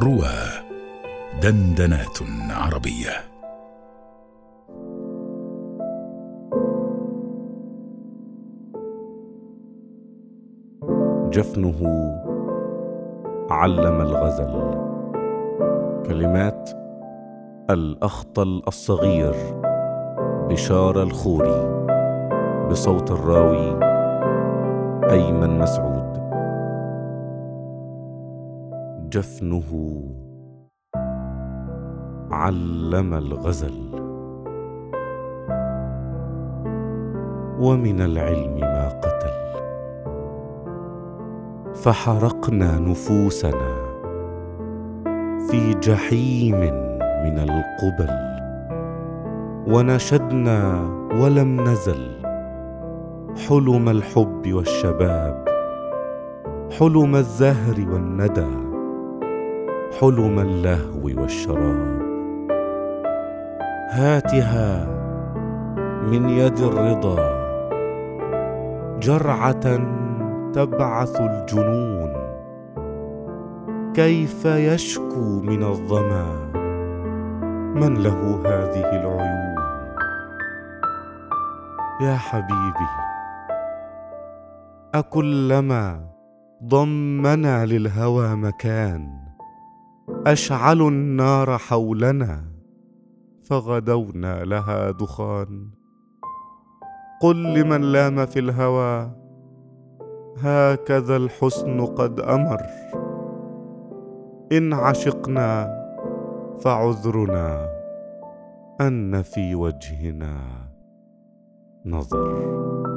روى دندنات عربية. جفنه علم الغزل. كلمات الأخطل الصغير بشار الخوري بصوت الراوي أيمن مسعود. جفنه علم الغزل. ومن العلم ما قتل. فحرقنا نفوسنا في جحيم من القبل. ونشدنا ولم نزل. حلم الحب والشباب. حلم الزهر والندى. حلم اللهو والشراب. هاتها من يد الرضا. جرعة تبعث الجنون. كيف يشكو من الظما؟ من له هذه العيون؟ يا حبيبي أكلما ضمنا للهوى مكان. اشعلوا النار حولنا فغدونا لها دخان. قل لمن لام في الهوى هكذا الحسن قد أمر. إن عشقنا فعذرنا أن في وجهنا نظر.